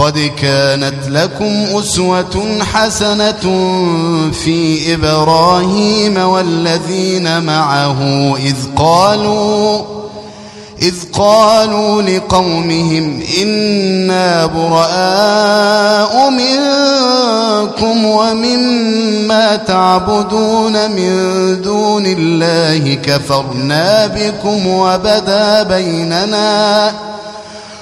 قد كانت لكم أسوة حسنة في إبراهيم والذين معه إذ قالوا إذ قالوا لقومهم إنا براء منكم ومما تعبدون من دون الله كفرنا بكم وبدا بيننا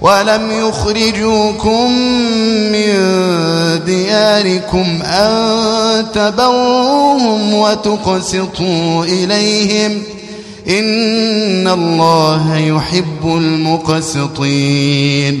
ولم يخرجوكم من دياركم أن تبروهم وتقسطوا إليهم إن الله يحب المقسطين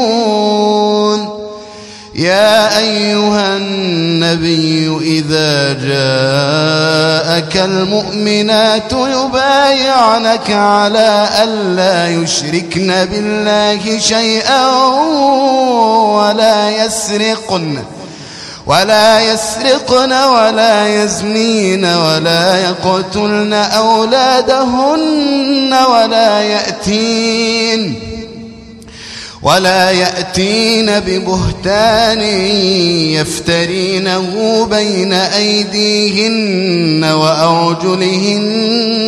يا أيها النبي إذا جاءك المؤمنات يبايعنك على ألا يشركن بالله شيئا ولا يسرقن ولا يسرقن ولا يزنين ولا يقتلن أولادهن ولا يأتين. ولا يأتين ببهتان يفترينه بين أيديهن وأرجلهن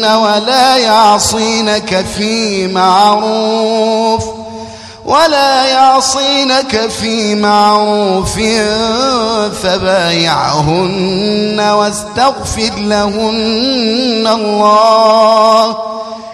ولا يعصينك في معروف ۖ ولا يعصينك في معروف فبايعهن واستغفر لهن الله